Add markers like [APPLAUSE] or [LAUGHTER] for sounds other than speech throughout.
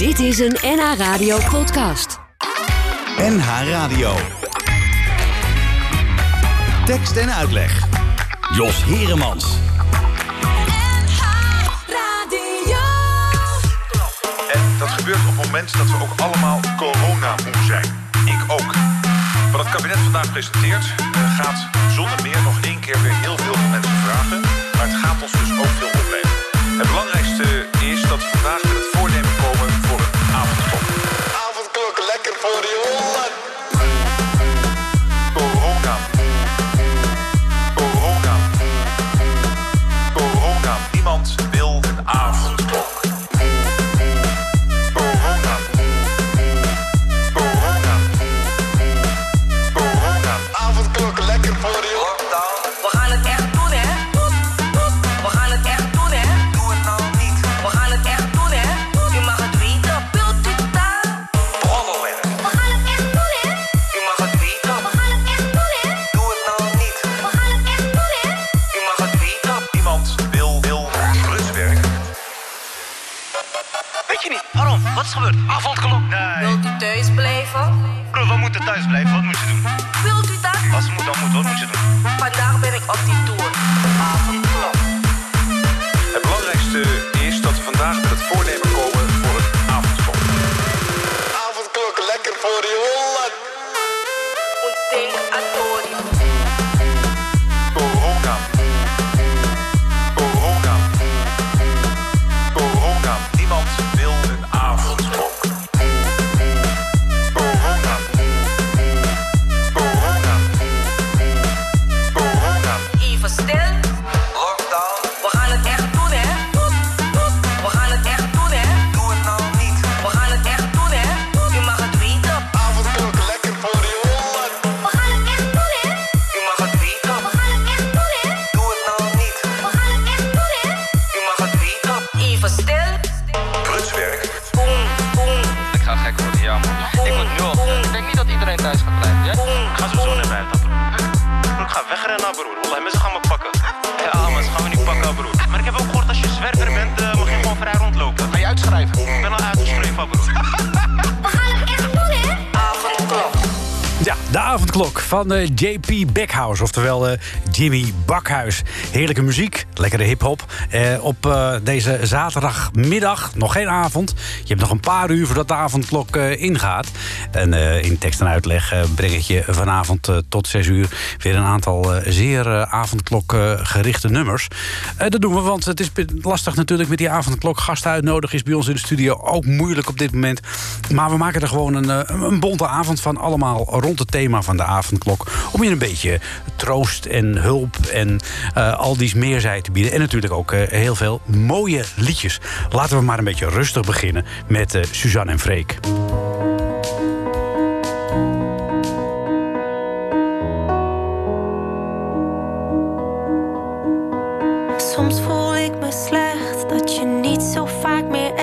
Dit is een NH Radio podcast. NH Radio. Tekst en uitleg. Jos Heremans. NH Radio. En dat gebeurt op het moment dat we ook allemaal corona moe zijn. Ik ook. Wat het kabinet vandaag presenteert eh, gaat zonder meer nog één keer weer heel veel van mensen vragen. Maar het gaat ons dus ook veel opleveren. Het belangrijkste is dat vandaag met het Eh, JP Backhouse, oftewel eh, Jimmy Bakhuis. Heerlijke muziek, lekkere hip-hop. Eh, op deze zaterdagmiddag, nog geen avond. Je hebt nog een paar uur voordat de avondklok ingaat. En eh, in tekst en uitleg eh, breng ik je vanavond eh, tot 6 uur weer een aantal zeer avondklokgerichte nummers. dat doen we, want het is lastig natuurlijk met die avondklok. Gasten uitnodigen is bij ons in de studio ook moeilijk op dit moment. Maar we maken er gewoon een, een bonte avond van. Allemaal rond het thema van de avondklok. Om je een beetje troost en hulp en al die meerzij te bieden. En natuurlijk ook heel veel mooie liedjes. Laten we maar een beetje rustig beginnen met Suzanne en Freek. Soms voel ik me slecht dat je niet zo vaak meer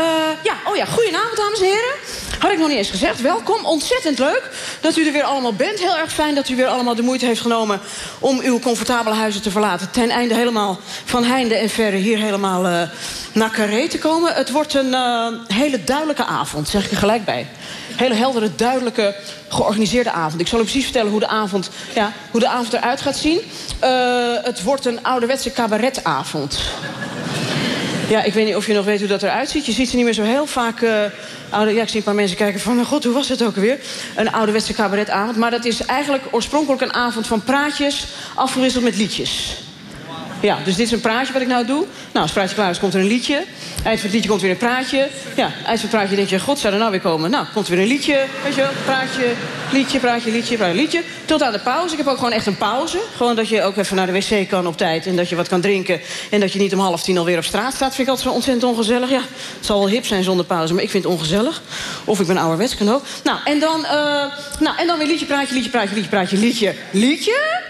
Eh, ja, oh ja, goedenavond, dames en heren. Had ik nog niet eens gezegd. Welkom, ontzettend leuk dat u er weer allemaal bent. Heel erg fijn dat u weer allemaal de moeite heeft genomen... om uw comfortabele huizen te verlaten. Ten einde helemaal van heinde en verre hier helemaal eh, naar Carré te komen. Het wordt een eh, hele duidelijke avond, zeg ik er gelijk bij. Hele heldere, duidelijke, georganiseerde avond. Ik zal u precies vertellen hoe de avond, ja, hoe de avond eruit gaat zien. Het wordt een ouderwetse cabaretavond. Ja, ik weet niet of je nog weet hoe dat eruit ziet. Je ziet ze niet meer zo heel vaak... eh, ja, ik zie een paar mensen kijken van... "Nou, god, hoe was het ook alweer? Een ouderwetse cabaretavond. Maar dat is eigenlijk oorspronkelijk een avond van praatjes... afgewisseld met liedjes. Ja, dus dit is een praatje wat ik nou doe. Nou, als het praatje klaar is, komt er een liedje. Eind van het liedje komt weer een praatje. Ja, eind van het praatje denk je, god, zou er nou weer komen? Nou, komt er weer een liedje, weet je wel. Praatje, liedje, praatje, liedje, praatje, liedje. Tot aan de pauze. Ik heb ook gewoon echt een pauze. Gewoon dat je ook even naar de wc kan op tijd. En dat je wat kan drinken. En dat je niet om half tien alweer op straat staat. Vind ik altijd zo ontzettend ongezellig. Ja, het zal wel hip zijn zonder pauze, maar ik vind het ongezellig. Of ik ben ouderwets, kan ook. Nou, en dan, eh, nou, en dan weer liedje, praatje, liedje, praatje, liedje, praatje, liedje, liedje.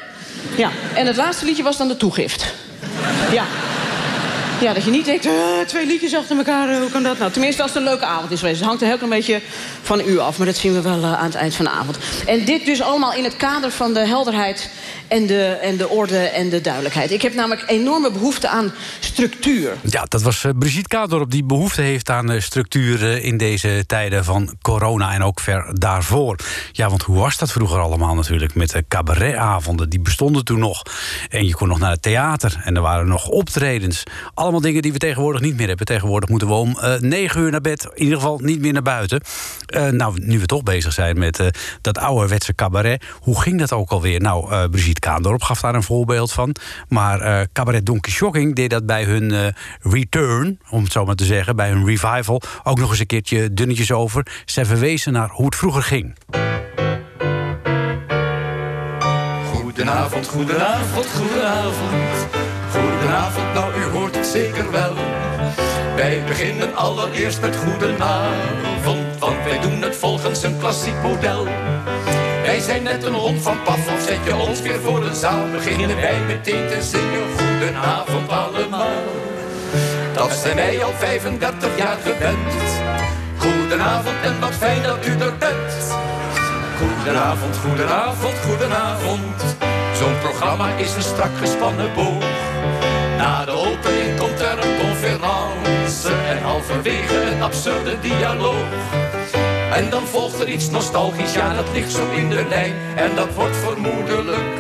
Ja, en het laatste liedje was dan de toegift. Ja. Ja, dat je niet denkt, eh, twee liedjes achter elkaar, eh, hoe kan dat nou? Tenminste, als het een leuke avond is geweest. Het hangt er heel klein beetje van u af, maar dat zien we wel eh, aan het eind van de avond. En dit dus allemaal in het kader van de helderheid en de, en de orde en de duidelijkheid. Ik heb namelijk enorme behoefte aan structuur. Ja, dat was eh, Brigitte Kaandorp die behoefte heeft aan eh, structuur eh, in deze tijden van corona en ook ver daarvoor. Ja, want hoe was dat vroeger allemaal natuurlijk met de cabaretavonden? Die bestonden toen nog. En je kon nog naar het theater en er waren nog optredens. Allemaal dingen die we tegenwoordig niet meer hebben. Tegenwoordig moeten we om negen uur naar bed, in ieder geval niet meer naar buiten. Nou, nu we toch bezig zijn met dat ouderwetse cabaret. Hoe ging dat ook alweer? Nou, Brigitte Kaandorp gaf daar een voorbeeld van. Maar eh, cabaret Donkey Shocking deed dat bij hun eh, return, om het zo maar te zeggen, bij hun revival, ook nog eens een keertje dunnetjes over. Zij verwezen naar hoe het vroeger ging. Goedenavond, goedenavond, goedenavond. Goedenavond, nou u hoort het zeker wel. Wij beginnen allereerst met goedenavond, want wij doen het volgens een klassiek model. Wij zijn net een hond van Pavlov, zet je ons weer voor de zaal. Beginnen wij meteen te zingen, goedenavond allemaal. Dat zijn wij al 35 jaar gewend. Goedenavond en wat fijn dat u er bent. Goedenavond, goedenavond, goedenavond. Zo'n programma is een strak gespannen boog. Na de opening komt er een conference en halverwege een absurde dialoog. En dan volgt er iets nostalgisch, ja dat ligt zo in de lijn. En dat wordt vermoedelijk.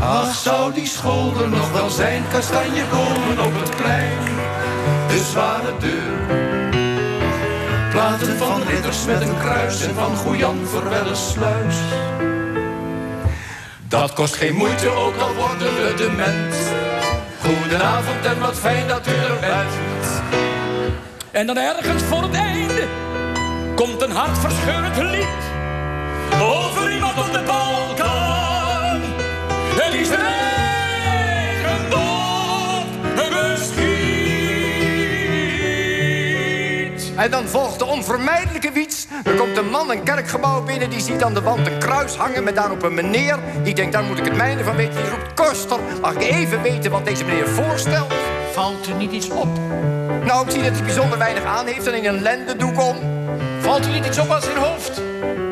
Ach, zou die school er nog wel zijn? Kastanjebomen op het plein. De zware deur. Platen van ridders met een kruis en van Goejan Verwelle sluis. Dat kost geen moeite, ook al worden we dement. Goedenavond en wat fijn dat u er bent. En dan ergens voor het einde komt een hartverscheurend lied. Over iemand op de Balkan. En die zijn eigen dood beschiet. En dan volgt de onvermijdelijke wiets. Er komt een man een kerkgebouw binnen, die ziet aan de wand een kruis hangen met daarop een meneer. Die denkt, daar moet ik het mijne van weten. Die roept, koster, mag ik even weten wat deze meneer voorstelt? Valt er niet iets op? Nou, ik zie dat hij bijzonder weinig aan heeft en in een lendendoek om. Valt er niet iets op aan zijn hoofd?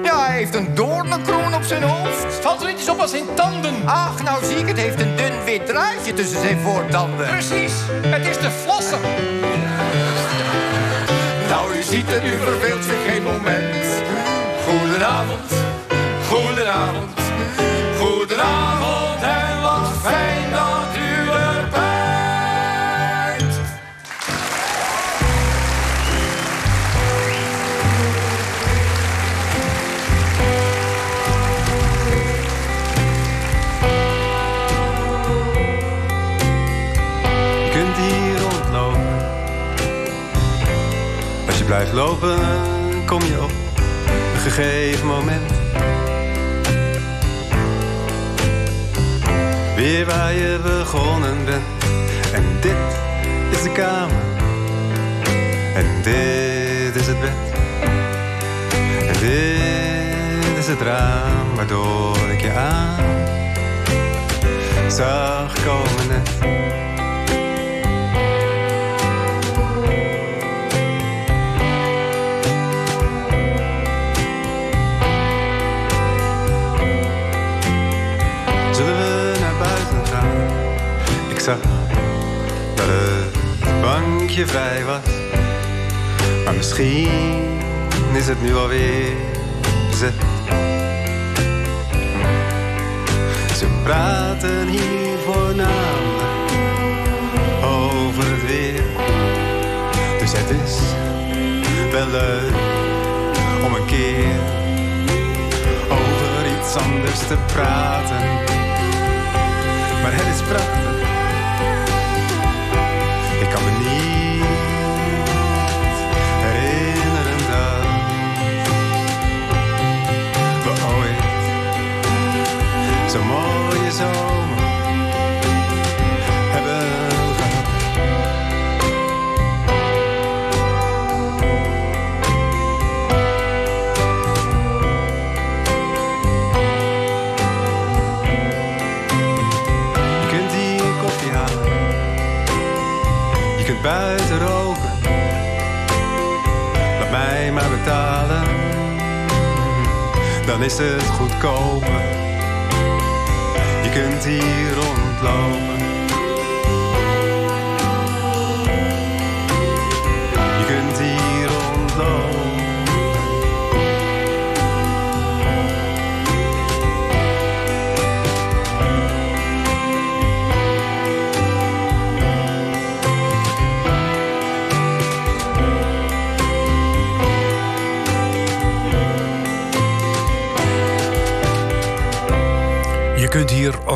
Ja, hij heeft een doornenkroon op zijn hoofd. Valt er niet iets op aan zijn tanden? Ach, nou zie ik, het heeft een dun wit draadje tussen zijn voortanden. Precies, het is de flosser. Nou, u ziet het, u verveelt zich geen moment. Goedenavond, goedenavond lopen, kom je op een gegeven moment. Weer waar je begonnen bent. En dit is de kamer. En dit is het bed. En dit is het raam waardoor ik je aan zag komen net. Zag dat het bankje vrij was. Maar misschien is het nu alweer bezet. Ze praten hier voornamelijk over het weer. Dus het is wel leuk om een keer over iets anders te praten. Maar het is prachtig. Dan is het goedkoper. Je kunt hier rondlopen.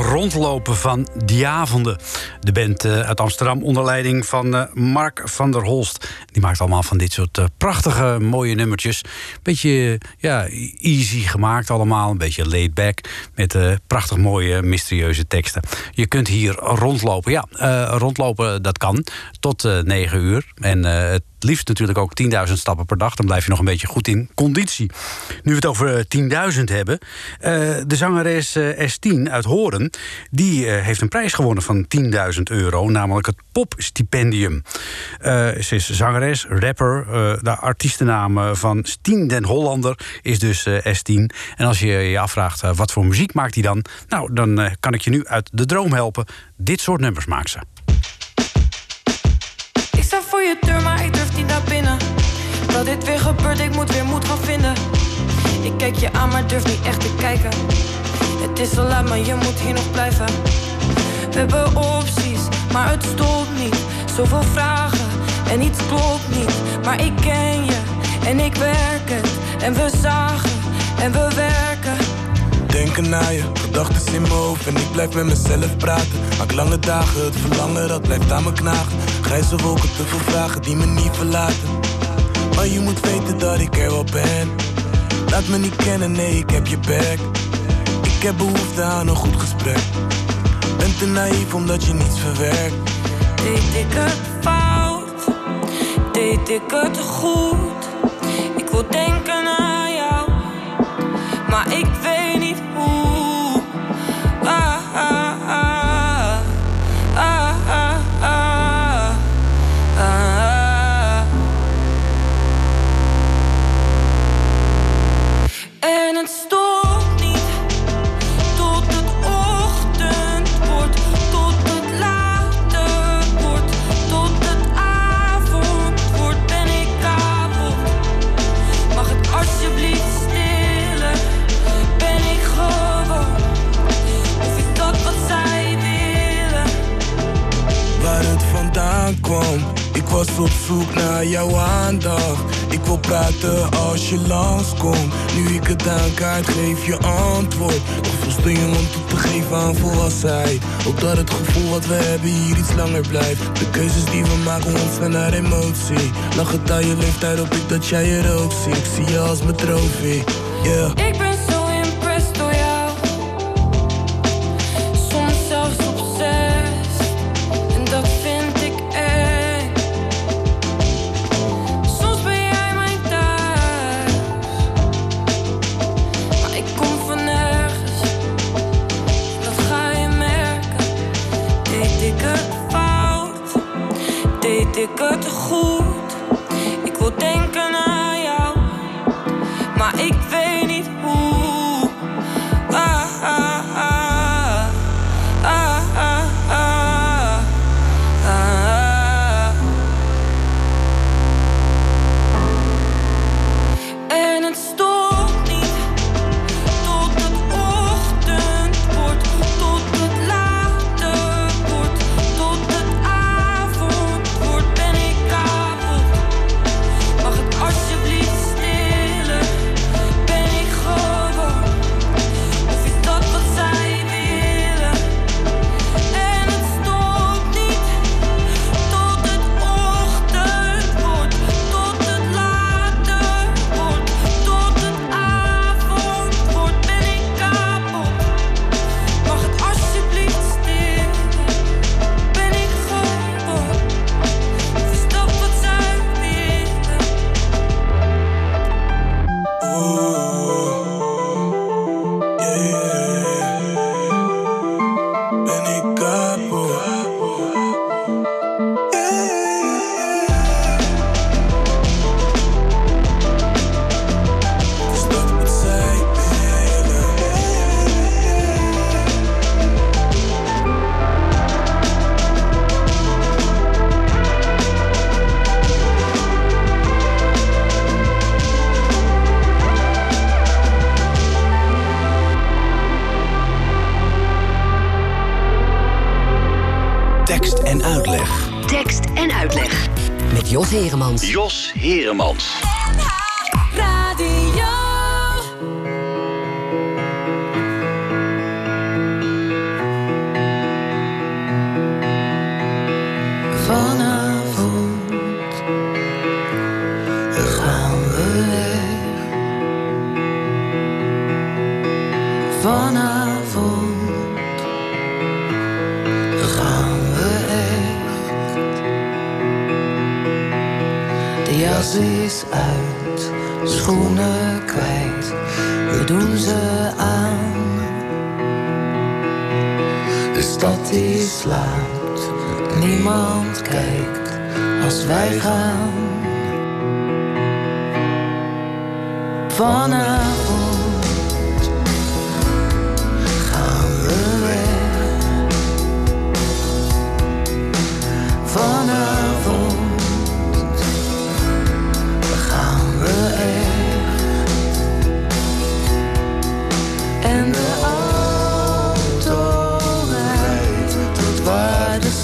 Rondlopen van die avonden. De band eh, uit Amsterdam onder leiding van eh, Mark van der Holst. Die maakt allemaal van dit soort eh, prachtige, mooie nummertjes. Beetje ja, easy gemaakt allemaal. Een beetje laid back. Met prachtig mooie, mysterieuze teksten. Je kunt hier rondlopen. Ja, rondlopen dat kan. Tot eh 9 uur. En het liefst natuurlijk ook 10.000 stappen per dag. Dan blijf je nog een beetje goed in conditie. Nu we het over eh, 10.000 hebben. de zangeres eh, S10 uit Horen... die heeft een prijs gewonnen van 10.000 euro. Namelijk het popstipendium. Eh, ze is zangeres, rapper. eh, de artiestennaam eh, van Stien den Hollander is dus eh, S10. En als je je afvraagt wat voor muziek maakt hij dan... nou, dan kan ik je nu uit de droom helpen. Dit soort nummers maakt ze. Ik sta voor je deur, maar ik durf niet naar binnen. Dat dit weer gebeurt, ik moet weer moed gaan vinden. Ik kijk je aan, maar durf niet echt te kijken. Het is al laat, maar je moet hier nog blijven. We hebben opties, maar het stopt niet. Zoveel vragen en iets klopt niet. Maar ik ken je en ik werk het. En we zagen en we werken. Denken naar je, gedachten in mijn hoofd en ik blijf met mezelf praten. Maak lange dagen, het verlangen dat blijft aan me knagen. Grijze wolken, te veel vragen die me niet verlaten. Maar je moet weten dat ik er wel ben. Laat me niet kennen, nee, ik heb je back. Ik heb behoefte aan een goed gesprek. Ben te naïef omdat je niets verwerkt. Deed ik het fout? Deed ik het goed? Ik wil denken op zoek naar jouw aandacht. Ik wil praten als je langskomt. Nu ik het aan kaart geef je antwoord. Nog veel jong om toe te geven aan volwassenheid. Dat het gevoel wat we hebben hier iets langer blijft. De keuzes die we maken ontstaan naar emotie. Lach het aan je leeftijd op ik dat jij er ook ziet. Ik zie je als mijn trofee. Yeah. Heremans. Jos Heremans. Is uit, schoenen kwijt. We doen ze aan. De stad die slaapt, niemand kijkt als wij gaan.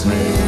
Waar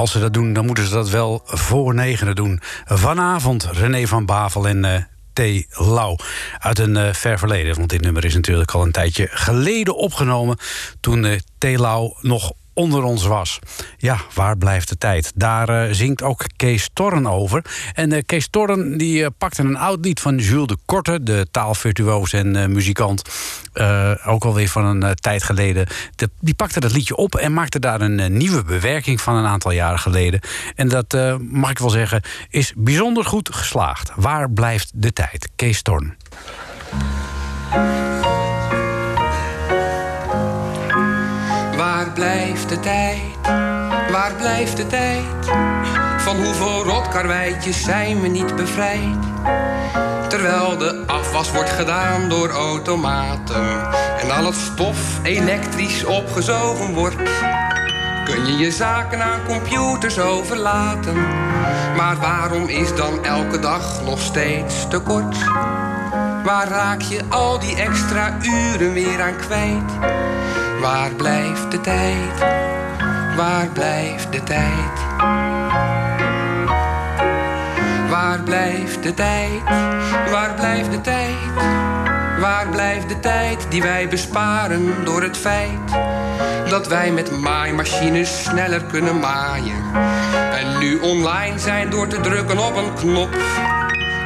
als ze dat doen, dan moeten ze dat wel voor negenen doen. Vanavond René van Bavel en eh T. Lau. Uit een eh, ver verleden, want dit nummer is natuurlijk al een tijdje geleden opgenomen... toen eh, T. Lau nog onder ons was. Ja, waar blijft de tijd? Daar eh, zingt ook Kees Torren over. En eh, Kees Torren die, eh, pakte een oud lied van Jules de Korte... de taalvirtuoos en muzikant, ook alweer van een tijd geleden. De- die pakte dat liedje op en maakte daar een nieuwe bewerking van een aantal jaren geleden. En dat, mag ik wel zeggen, is bijzonder goed geslaagd. Waar blijft de tijd? Kees Torren. Blijft de tijd? Waar blijft de tijd? Van hoeveel rotkarweitjes zijn we niet bevrijd? Terwijl de afwas wordt gedaan door automaten en al het stof elektrisch opgezogen wordt, kun je je zaken aan computers overlaten. Maar waarom is dan elke dag nog steeds te kort? Waar raak je al die extra uren weer aan kwijt? Waar blijft de tijd? Waar blijft de tijd? Waar blijft de tijd? Waar blijft de tijd? Waar blijft de tijd die wij besparen door het feit dat wij met maaimachines sneller kunnen maaien? En nu online zijn door te drukken op een knop.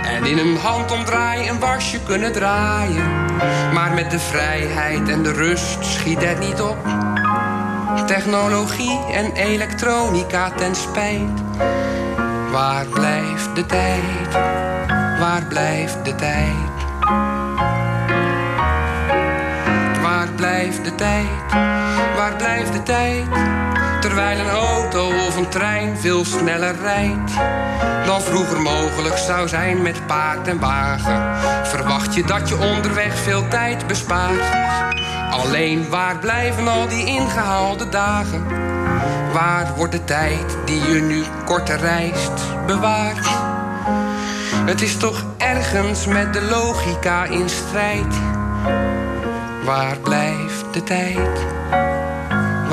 En in een handomdraai een wasje kunnen draaien. Maar met de vrijheid en de rust schiet het niet op. Technologie en elektronica ten spijt. Waar blijft de tijd? Waar blijft de tijd? Waar blijft de tijd? Waar blijft de tijd? Terwijl een auto of een trein veel sneller rijdt dan vroeger mogelijk zou zijn met paard en wagen. Verwacht je dat je onderweg veel tijd bespaart? Alleen waar blijven al die ingehaalde dagen? Waar wordt de tijd die je nu korter reist bewaard? Het is toch ergens met de logica in strijd. Waar blijft de tijd?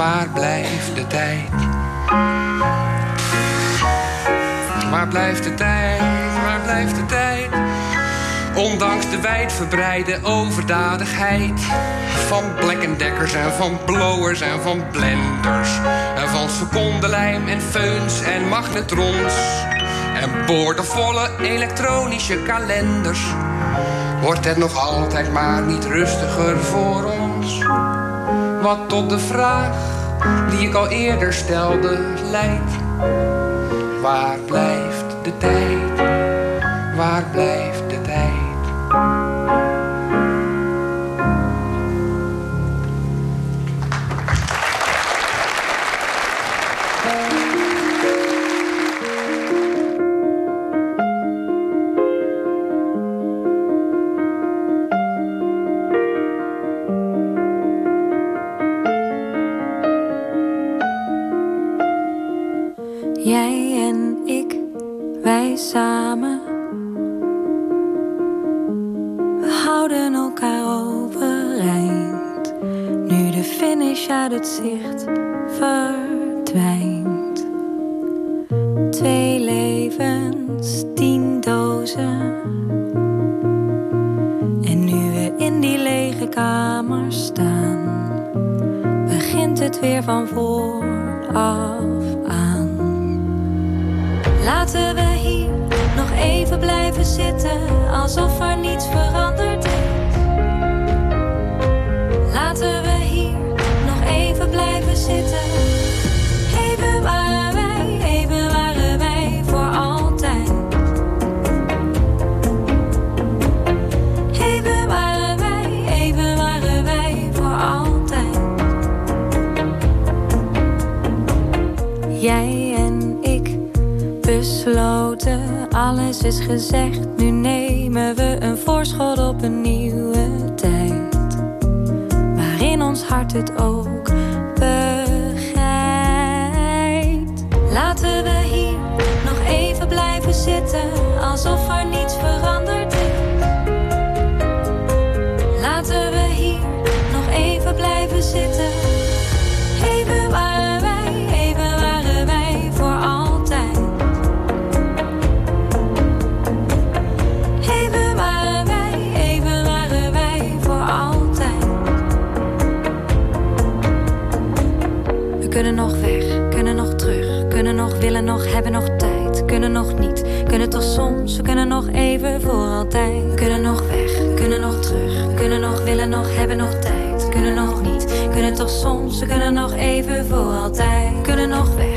Waar blijft de tijd? Waar blijft de tijd? Waar blijft de tijd? Ondanks de wijdverbreide overdadigheid van Black Deckers en van blowers en van blenders en van secondenlijm en feuns en magnetrons en boordevolle elektronische kalenders wordt het nog altijd maar niet rustiger voor ons. Wat tot de vraag die ik al eerder stelde leidt. Waar blijft de tijd? Waar blijft de tijd? See. Alles is gezegd. Nu nemen we een voorschot op een nieuwe tijd. Waarin ons hart het ook begrijpt. Laten we hier nog even blijven zitten, alsof er niets veranderd toch soms, we kunnen nog even voor altijd. We kunnen nog weg, kunnen nog terug, we kunnen nog willen, nog hebben, nog tijd. Kunnen nog niet, kunnen toch soms, we kunnen nog even voor altijd. We kunnen nog weg,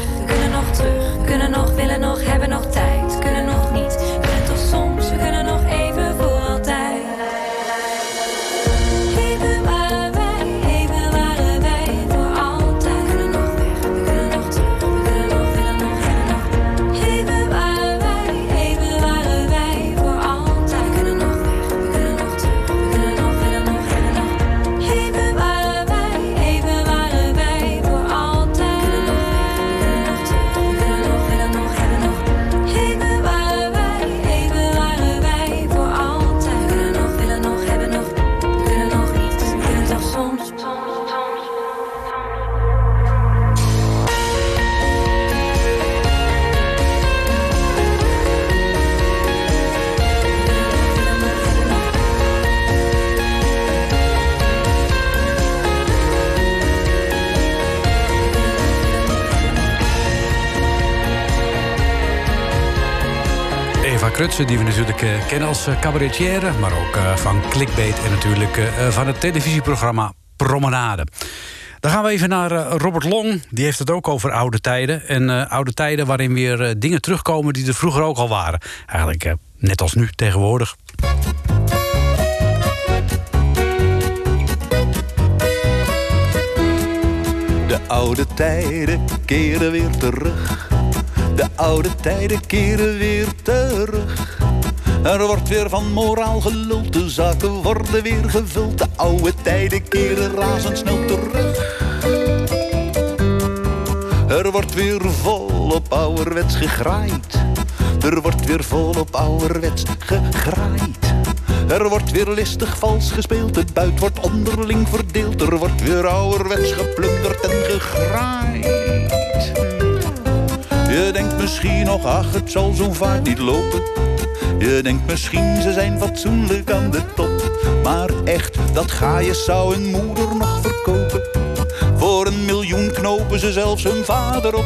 Die we natuurlijk eh, kennen als eh, cabaretière... maar ook eh, van Clickbait en natuurlijk van het televisieprogramma Promenade. Dan gaan we even naar Robert Long. Die heeft het ook over oude tijden. En oude tijden waarin weer dingen terugkomen die er vroeger ook al waren. Eigenlijk net als nu tegenwoordig. De oude tijden keren weer terug. De oude tijden keren weer terug. Er wordt weer van moraal geluld, de zaken worden weer gevuld. De oude tijden keren razendsnel terug. Er wordt weer volop ouderwets gegraaid. Er wordt weer volop ouderwets gegraaid. Er wordt weer listig vals gespeeld, het buit wordt onderling verdeeld. Er wordt weer ouderwets geplunderd en gegraaid. Je denkt misschien nog, ach, het zal zo'n vaart niet lopen. Je denkt misschien, ze zijn fatsoenlijk aan de top. Maar echt, dat ga je zou een moeder nog verkopen. Voor een miljoen knopen ze zelfs hun vader op.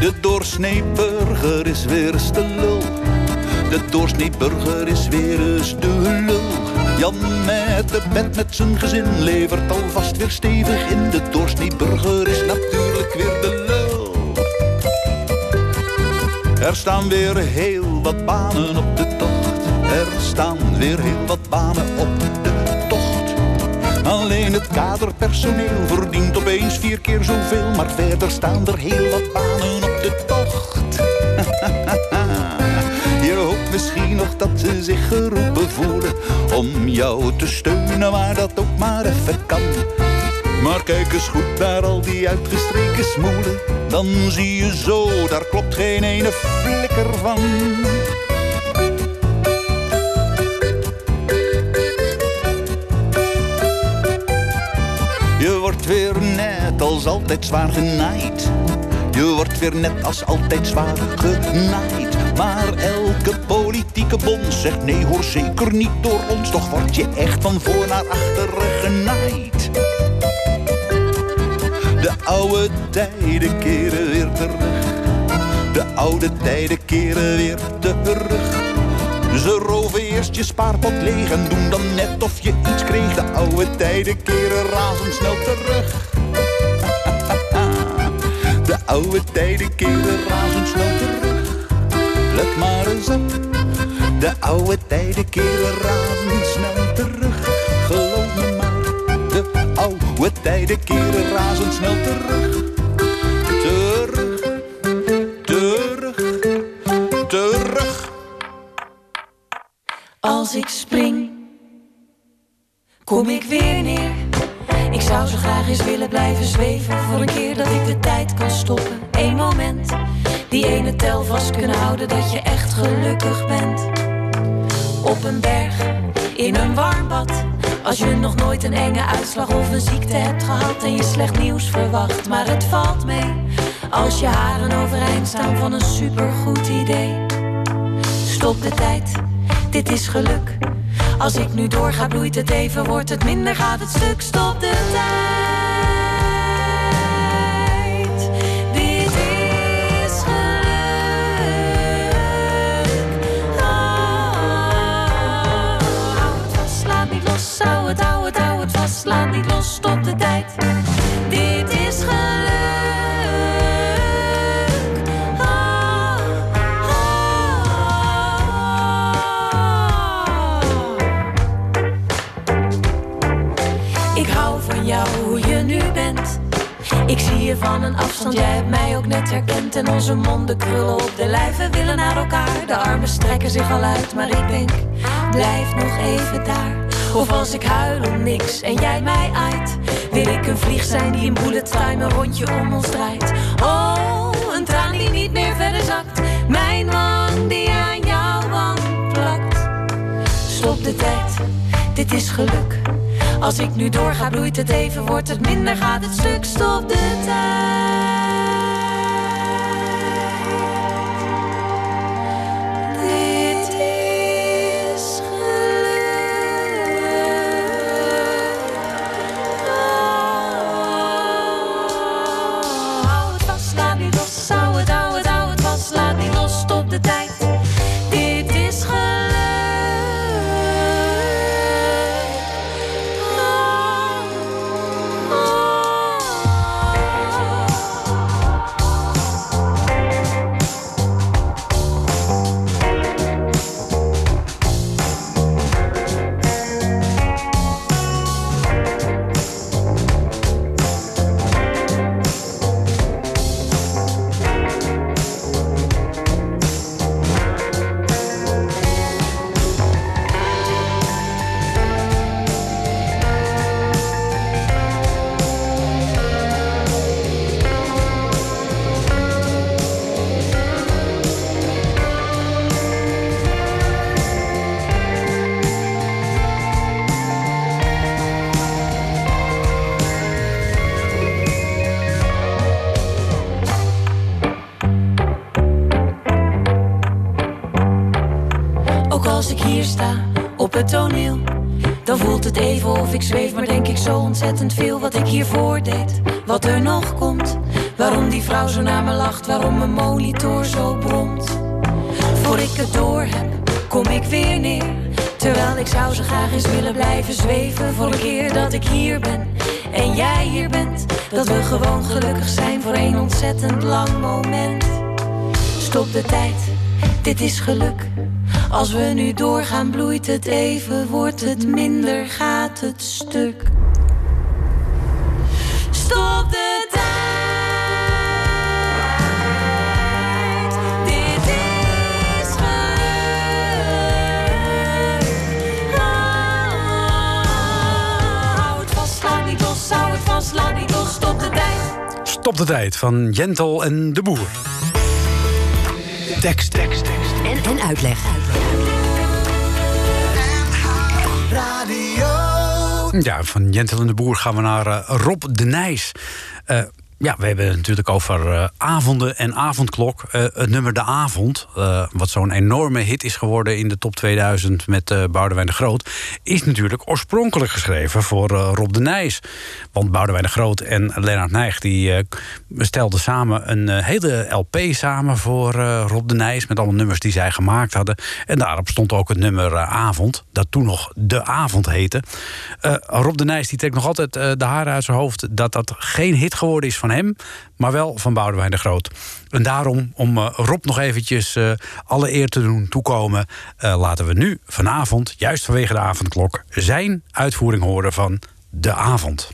De doorsnee burger is weer eens de lul. De doorsnee burger is weer eens de lul. Jan met de bed met zijn gezin levert alvast weer stevig in. De doorsnee burger is natuurlijk weer de lul. Er staan weer heel wat banen op de tocht. Er staan weer heel wat banen op de tocht. Alleen het kaderpersoneel verdient opeens vier keer zoveel. Maar verder staan er heel wat banen op de tocht. [LAUGHS] Je hoopt misschien nog dat ze zich geroepen voelen om jou te steunen, waar dat ook maar even kan. Maar kijk eens goed naar al die uitgestreken smoelen. Dan zie je zo, daar klopt geen ene flikker van. Je wordt weer net als altijd zwaar genaaid. Je wordt weer net als altijd zwaar genaaid. Maar elke politieke bond zegt nee hoor zeker niet door ons. Toch word je echt van voor naar achteren genaaid. De oude tijden keren weer terug. De oude tijden keren weer terug. Ze roven eerst je spaarpot leeg en doen dan net of je iets kreeg. De oude tijden keren razendsnel terug. [LAUGHS] De oude tijden keren razendsnel terug. Let maar eens op. De oude tijden keren razendsnel terug. Geloof me maar. De oude tijden keren razendsnel. Terug. Enge uitslag of een ziekte hebt gehad en je slecht nieuws verwacht, maar het valt mee. Als je haren overeind staan van een supergoed idee. Stop de tijd, dit is geluk. Als ik nu doorga, bloeit het even, wordt het minder, gaat het stuk. Stop de tijd. Laat niet los. Stop de tijd. Dit is geluk. Oh, Ik hou van jou, hoe je nu bent. Ik zie je van een afstand, jij hebt mij ook net herkend. En onze monden krullen op de lijven willen naar elkaar. De armen strekken zich al uit, maar ik denk, blijf nog even daar. Of als ik huil om niks en jij mij aait. Wil ik een vlieg zijn die in bullet time een rondje om ons draait. Oh, een traan die niet meer verder zakt. Mijn wang die aan jouw wang plakt. Stop de tijd, dit is geluk. Als ik nu doorga, bloeit het even, wordt het minder, gaat het stuk. Stop de tijd. Toneel. Dan voelt het even of ik zweef, maar denk ik zo ontzettend veel wat ik hiervoor deed. Wat er nog komt, waarom die vrouw zo naar me lacht, waarom mijn monitor zo bromt. Voor ik het door heb, kom ik weer neer. Terwijl ik zou zo graag eens willen blijven zweven. Voor een keer dat ik hier ben en jij hier bent. Dat we gewoon gelukkig zijn voor een ontzettend lang moment. Stop de tijd, dit is geluk. Als we nu doorgaan, bloeit het even, wordt het minder, gaat het stuk. Stop de tijd. Dit is geluk. Hou het vast, laat niet los. Hou het vast, laat niet los. Stop de tijd. Stop de tijd van Jentel en de Boer. Tekst, tekst, tekst. En, uitleg. Ja, van Jentel en de Boer gaan we naar eh, Rob de Nijs. Eh, ja, we hebben het natuurlijk over eh, avonden en avondklok. Eh, het nummer De Avond, eh, wat zo'n enorme hit is geworden in de top 2000 met Boudewijn de Groot, is natuurlijk oorspronkelijk geschreven voor Rob de Nijs. Want Boudewijn de Groot en Lennart Nijg die stelden samen een hele LP samen voor Rob de Nijs met alle nummers die zij gemaakt hadden. En daarop stond ook het nummer Avond, dat toen nog De Avond heette. Rob de Nijs die trekt nog altijd de haren uit zijn hoofd dat dat geen hit geworden is van hem, maar wel van Boudewijn de Groot. En daarom, om eh, Rob nog eventjes eh, alle eer te doen toekomen, eh, laten we nu vanavond, juist vanwege de avondklok, zijn uitvoering horen van De Avond.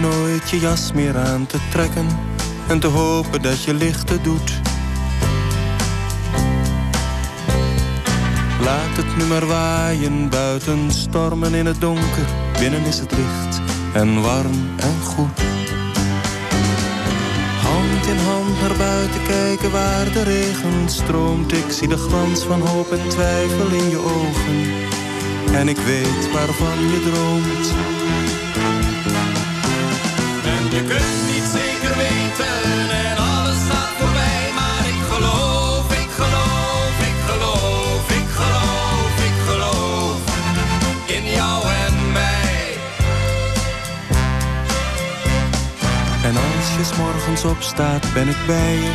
Nooit je jas meer aan te trekken en te hopen dat je lichten doet. Laat het nu maar waaien, buiten stormen in het donker. Binnen is het licht en warm en goed. Hand in hand naar buiten kijken waar de regen stroomt. Ik zie de glans van hoop en twijfel in je ogen. En ik weet waarvan je droomt. En je kunt niet zeker weten 's morgens opstaat, ben ik bij je.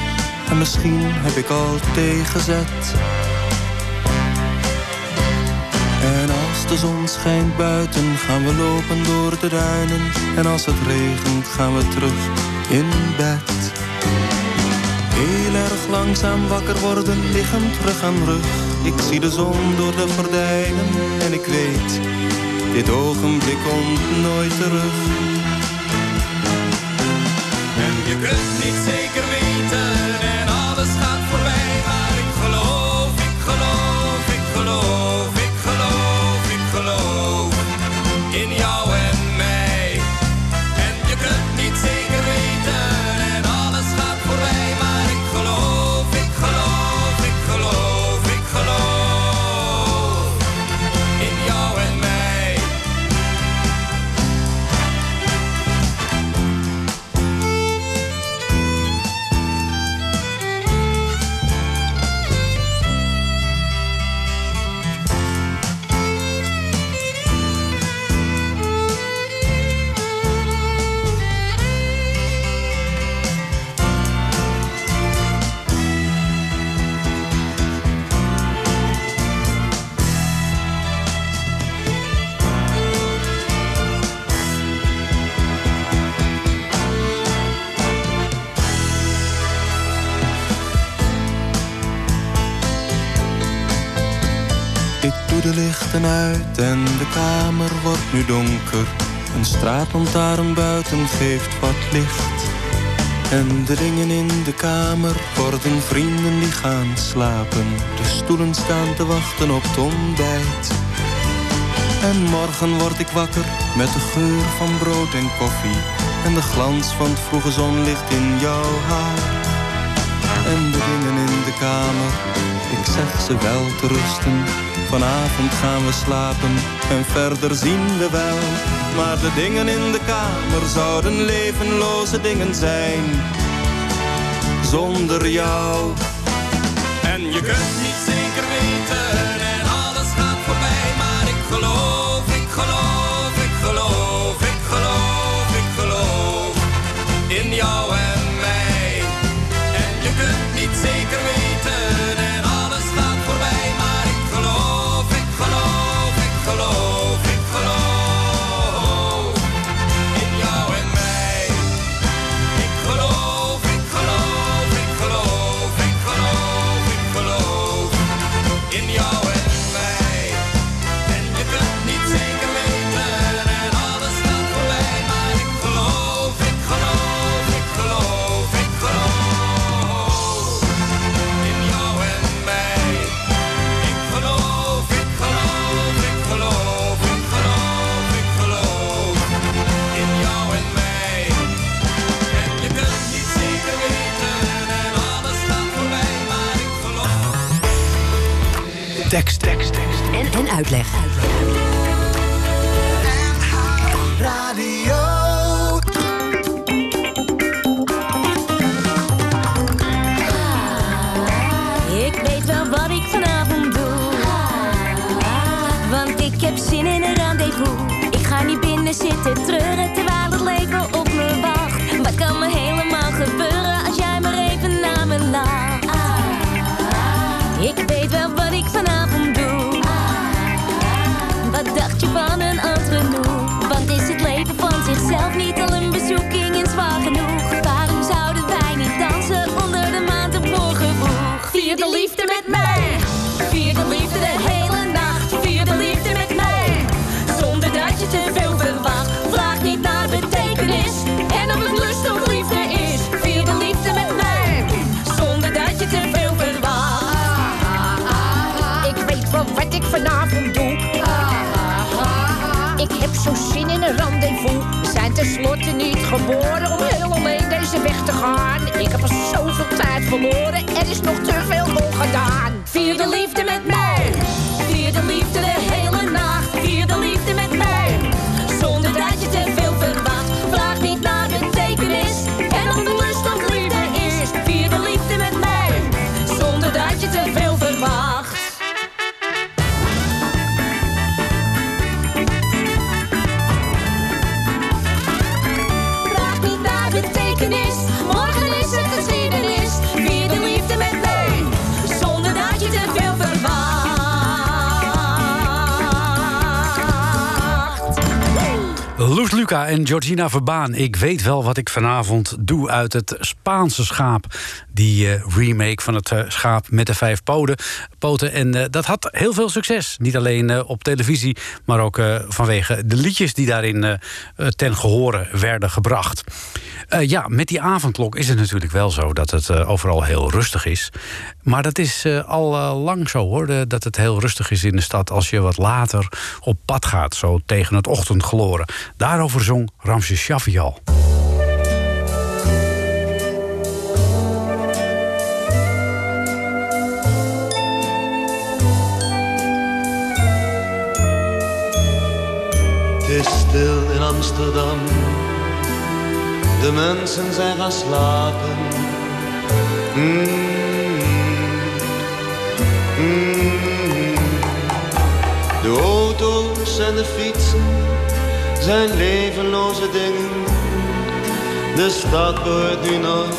En misschien heb ik al tegenzet. En als de zon schijnt buiten, gaan we lopen door de duinen. En als het regent, gaan we terug in bed. Heel erg langzaam wakker worden, liggend rug aan rug. Ik zie de zon door de gordijnen en ik weet, dit ogenblik komt nooit terug. Je kunt niet zeker weten en alles gaat voorbij. Maar ik geloof, ik geloof, ik geloof, ik geloof, ik geloof in jou nu donker. Een straatlantaarn buiten geeft wat licht. En de dingen in de kamer worden vrienden die gaan slapen. De stoelen staan te wachten op het ontbijt. En morgen word ik wakker met de geur van brood en koffie. En de glans van het vroege zonlicht in jouw haar. En de dingen in de kamer, ik zeg ze wel te rusten. Vanavond gaan we slapen en verder zien we wel. Maar de dingen in de kamer zouden levenloze dingen zijn. Zonder jou. En je kunt niet de liefde met mij. Vier de liefde de hele nacht. Vier de liefde met mij. Zonder dat je te veel verwacht. Vraag niet naar betekenis. En of het lust of liefde is. Vier de liefde met mij. Zonder dat je te veel verwacht. Ik weet wel wat ik vanavond doe. Ik heb zo zin in een rendezvous. We zijn tenslotte niet geboren om weg te gaan. Ik heb al zoveel tijd verloren. Er is nog te veel ongedaan. Vier de liefde met mij. Vier de liefde Loes Luca en Georgina Verbaan. Ik weet wel wat ik vanavond doe uit het Spaanse schaap. Die eh, remake van het eh, schaap met de vijf poten. poten. En eh, dat had heel veel succes. Niet alleen op televisie, maar ook vanwege de liedjes die daarin ten gehore werden gebracht. Ja, met die avondklok is het natuurlijk wel zo dat het overal heel rustig is. Maar dat is al lang zo hoor, dat het heel rustig is in de stad als je wat later op pad gaat, zo tegen het ochtendgloren. Daarover zong Ramses Shaffi al. Stil in Amsterdam. De mensen zijn gaan slapen. Mm. Mm. De auto's en de fietsen zijn levenloze dingen. De stad behoort nu nog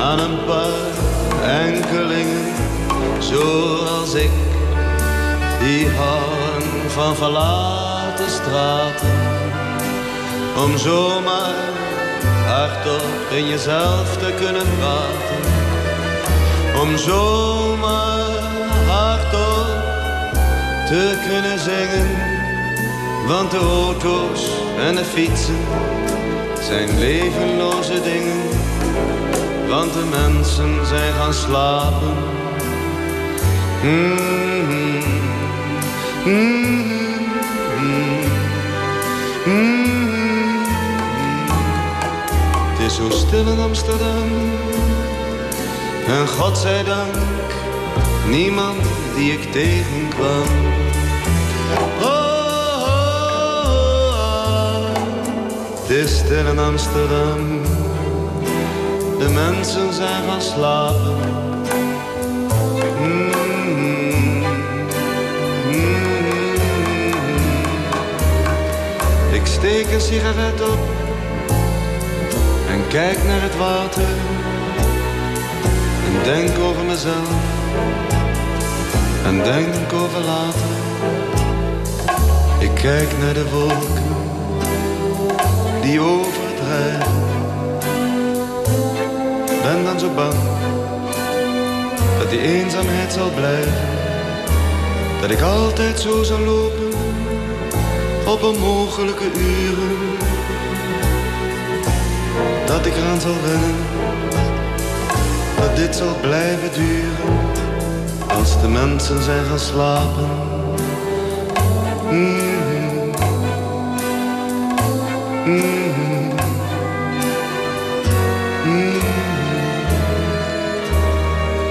aan een paar enkelingen. Zoals ik, die houden van verlaten straten. Om zomaar hardop in jezelf te kunnen praten. Om zomaar hardop te kunnen zingen. Want de auto's en de fietsen zijn levenloze dingen. Want de mensen zijn gaan slapen. Mm-hmm. Mm-hmm. En God zij dank niemand die ik tegenkwam. Oh, oh, oh, het is stil in Amsterdam, de mensen zijn gaan slapen. Mm, mm. Ik steek een sigaret op en kijk naar het water en denk over mezelf en denk over later. Ik kijk naar de wolken die overdrijven. Ben dan zo bang dat die eenzaamheid zal blijven. Dat ik altijd zo zal lopen op onmogelijke uren. Dat ik eraan zal wennen dat dit zal blijven duren als de mensen zijn gaan slapen. Mm.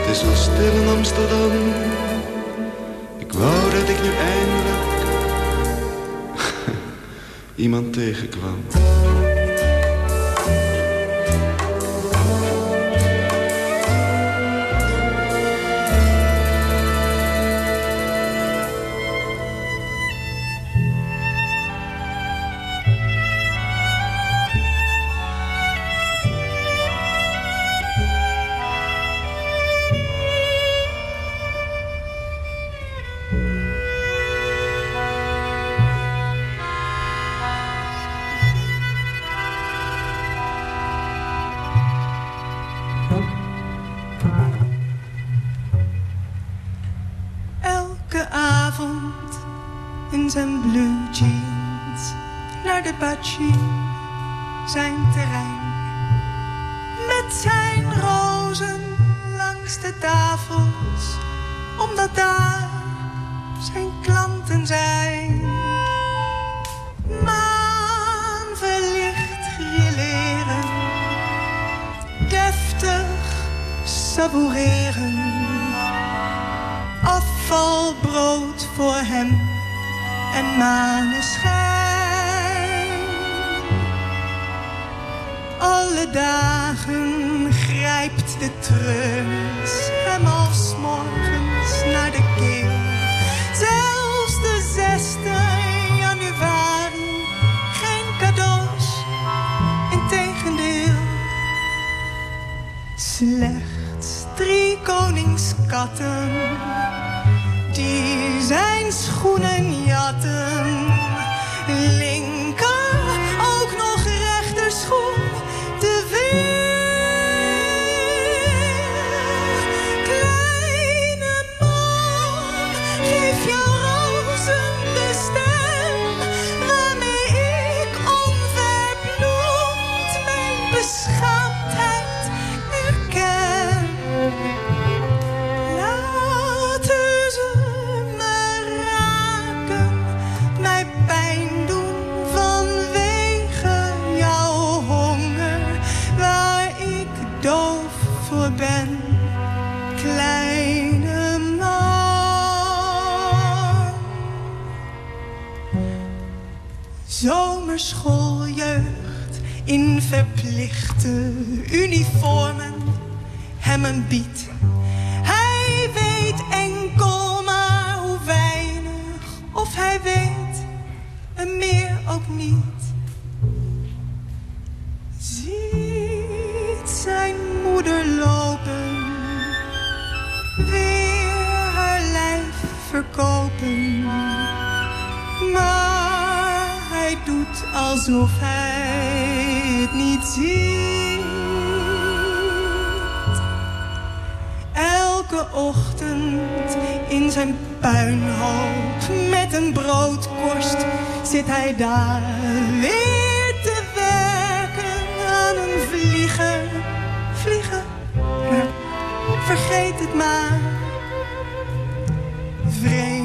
Het is zo stil in Amsterdam. Ik wou dat ik nu eindelijk [LAUGHS] iemand tegenkwam. Elke avond in zijn blue jeans naar de Bachi, zijn terrein. Met zijn rozen langs de tafels, omdat daar zijn klanten zijn. Maan verlicht grilleren, deftig savoureren afvalbrood voor hem en maneschijn. Alle dagen grijpt de treus hem als morgens naar de keel. Zelfs de zesde januari, geen cadeaus, integendeel. Slechts drie koningskatten zijn schoenen ben, kleine man. Zomerschooljeugd in verplichte uniformen, hem een bied. Hij weet enkel maar hoe weinig, of hij weet en meer ook niet. Verkopen. Maar hij doet alsof hij het niet ziet. Elke ochtend in zijn puinhoop met een broodkorst zit hij daar weer te werken aan een vlieger. Vliegen, vergeet het maar. tevreden.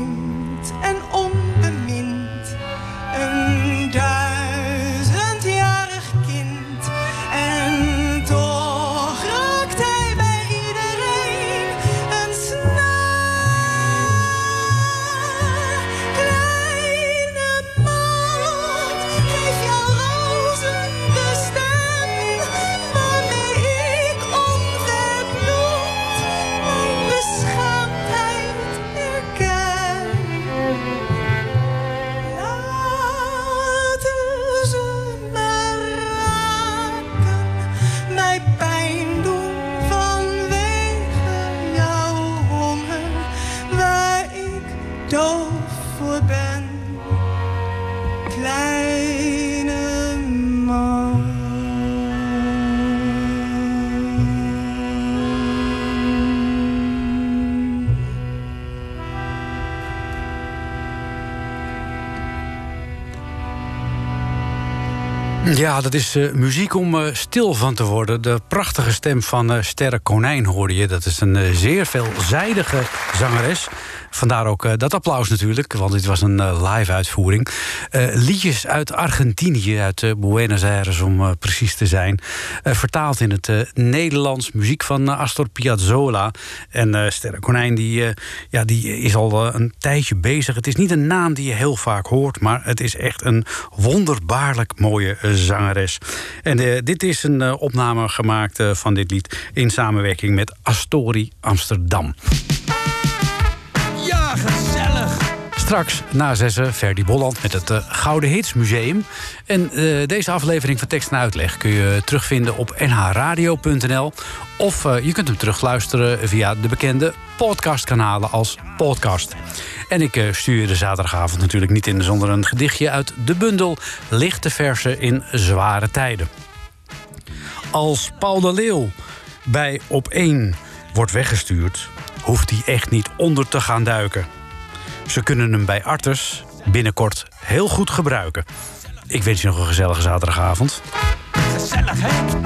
Ja, dat is eh, muziek om eh, stil van te worden. De prachtige stem van eh, Sterre Konijn hoorde je. Dat is een zeer veelzijdige zangeres. Vandaar ook eh, dat applaus natuurlijk, want dit was een eh, live uitvoering. Eh, liedjes uit Argentinië, uit Buenos Aires om precies te zijn. Vertaald in het Nederlands, muziek van Astor Piazzolla. En Sterre Konijn die, ja, die is al een tijdje bezig. Het is niet een naam die je heel vaak hoort, maar het is echt een wonderbaarlijk mooie zangeres. En dit is een opname gemaakt van dit lied in samenwerking met Astori Amsterdam. Straks na zessen Ferdy Bolland met het eh, Gouden Hits Museum. En eh, deze aflevering van Tekst en Uitleg kun je terugvinden op nhradio.nl. Of eh, je kunt hem terugluisteren via de bekende podcastkanalen als podcast. En ik stuur je de zaterdagavond natuurlijk niet in zonder een gedichtje uit de bundel Lichte Versen in Zware Tijden. Als Paul de Leeuw bij Op 1 wordt weggestuurd, hoeft hij echt niet onder te gaan duiken. Ze kunnen hem bij Arters binnenkort heel goed gebruiken. Ik wens je nog een gezellige zaterdagavond. Gezellig, hè?